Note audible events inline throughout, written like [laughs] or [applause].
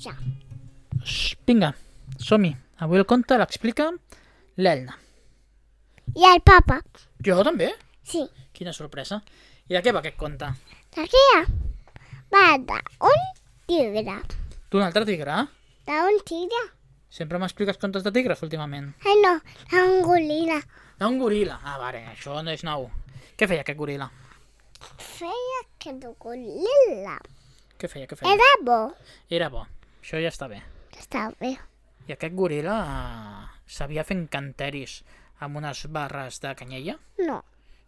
Ja. Vinga, som-hi. Avui el conte l'explica l'Elna. I el papa? Jo també? Sí. Quina sorpresa. I de què va aquest conte? De què? Va d'un tigre. D'un altre tigre? D'un tigre? Sempre m'expliques contes de tigres últimament. Ai, no, d'un goril·la. D'un goril·la. Ah, vale, això no és nou. Què feia aquest goril·la? Feia que el goril·la Què feia, què feia? era bo. Era bo. Això ja està bé. Està bé. I aquest goril·la eh, sabia fer encanteris amb unes barres de canyella? No,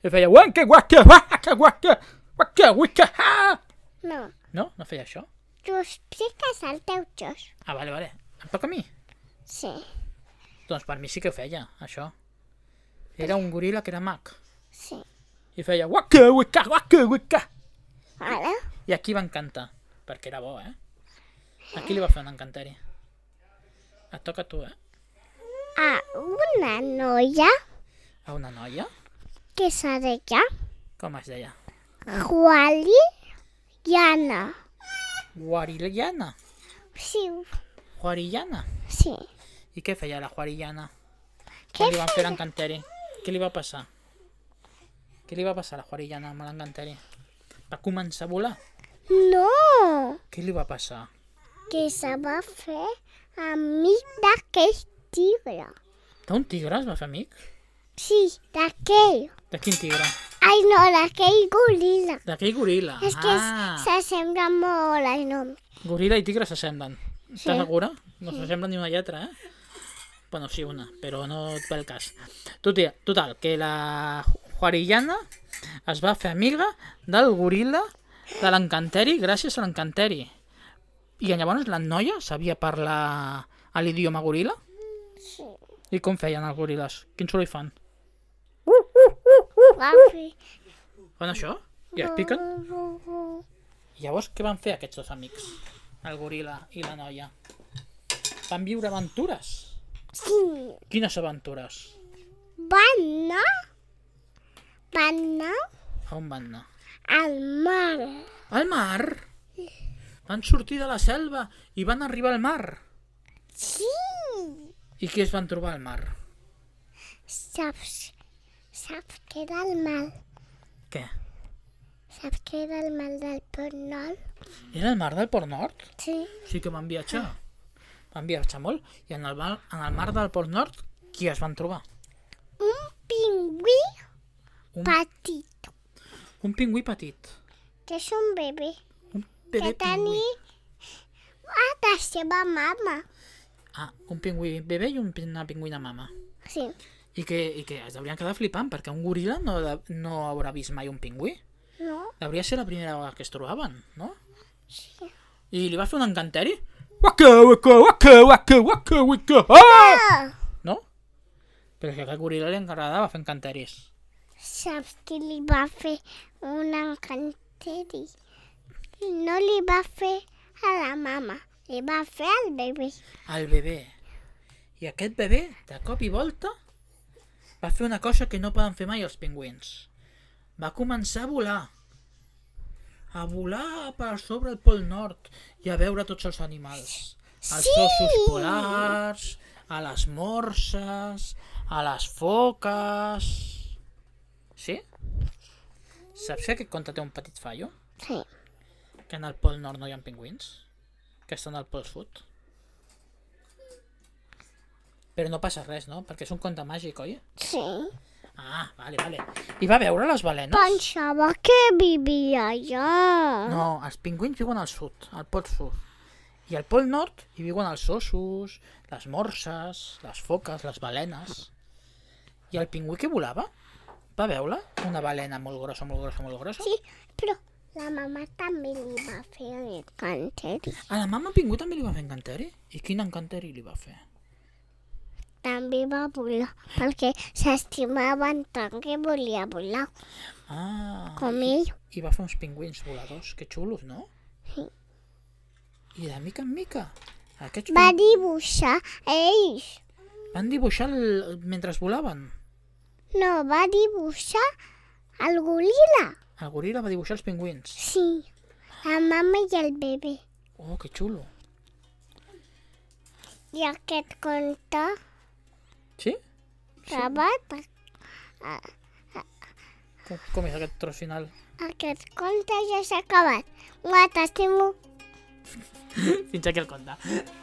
I feia wanka waka waka waka waka waka ha! no. No? No feia això? Tu expliques el teu xos. Ah, vale, vale. Em toca a mi? Sí. Doncs per mi sí que ho feia, això. Era un goril·la que era mag. Sí. I feia waka waka waka waka. Ara? I aquí va encantar, perquè era bo, eh? Aquí li va fer un encanteri. Et toca a tu, eh? A una noia A una noia? que se deia Com es deia? Jualiana. Guarillana. Sí, Guarillana. sí. I què feia la Guarillana? Què li van fer l'encanteri? Què li va passar? Què li va passar a la Guarillana amb l'encanteri? Va començar a volar. No, Què li va passar? que se va fer amic d'aquell tigre. D'un tigre es va fer amic? Sí, d'aquell. De quin tigre? Ai, no, d'aquell goril·la. D'aquell goril·la. És que ah, s'assembla molt el nom. goril·la i tigre s'assemblen. Sí. Estàs segura? No s'assemblen ni una lletra, eh? Bueno, sí, una, però no et ve el cas. Total, total, que la Juarillana es va fer amiga del goril·la de l'encanteri gràcies a l'encanteri. I llavors la noia sabia parlar a l'idioma goril·la? Sí. I com feien els goril·les? Quin soroll fan? Fer... Fan això? I es piquen? I llavors què van fer aquests dos amics? El goril·la i la noia. Van viure aventures. Sí. Quines aventures? Van anar... Van anar A on van anar? al mar. Al mar? Van sortir de la selva i van arribar al mar. Sí. I què es van trobar al mar? Saps... Saps què era el mal? Què? Saps què era el mal del Pol Nord? Era el mar del Pol Nord? Sí. Sí que van viatjar. Van viatjar molt. I en el, mar, en el mar del Pol Nord, qui es van trobar? Un pingüí Un, petit, un pingüí petit. que és un bebè, Un que bebè pingüí. tenia a la seva mama. Ah, un pingüí bebè i una pingüina mama. Sí. I que, I que es deurien quedar flipant, perquè un goril·la no, de- no haurà vist mai un pingüí. No? Hauria ser la primera vegada que es trobaven, no? Sí. I li va fer un encanteri? Waka, waka, waka, waka, waka, waka, ah! Ah! No? Però que a aquest goril·la li agradava fer encanteris. Saps qui li va fer un encanteri? No li va fer a la mama, li va fer al bebè. El bebè. I aquest bebè, de cop i volta, va fer una cosa que no poden fer mai els pingüins. Va començar a volar. A volar per sobre el pol nord i a veure tots els animals. Els Sí! ossos polars, a les morses, a les foques... Sí? Saps que aquest conte té un petit fallo? Sí. Que en el pol nord no hi ha pingüins? Que estan al pol sud? Però no passa res, no? Perquè és un conte màgic, oi? Sí. Ah, vale, vale. I va veure les balenes? Pensava que vivia allà. No, els pingüins viuen al sud, al pol sud. I al pol nord hi viuen els ossos, les morses, les foques, les balenes. I el pingüí que volava? Va veure una balena molt grossa, molt grossa, molt grossa? Sí, però la mama també li va fer encanteri. A la mama pingüí també li va fer encanteri? I quin encanteri li va fer? També va volar, perquè s'estimaven tant que volia volar, Ah, com ell. i va fer uns pingüins voladors, que xulos, no? Sí. I de mica en mica Aquests va dibuixar ells. van dibuixar el... mentre volaven. No, va dibuixar el goril·la. El goril·la va dibuixar els pingüins. Sí, la mama i el bebè. Oh, que xulo. I aquest conte Sí? acabat, Com, com és aquest tros final? aquest conte ja s'ha acabat. Ho t'estimo. Fins aquí el conte. [laughs]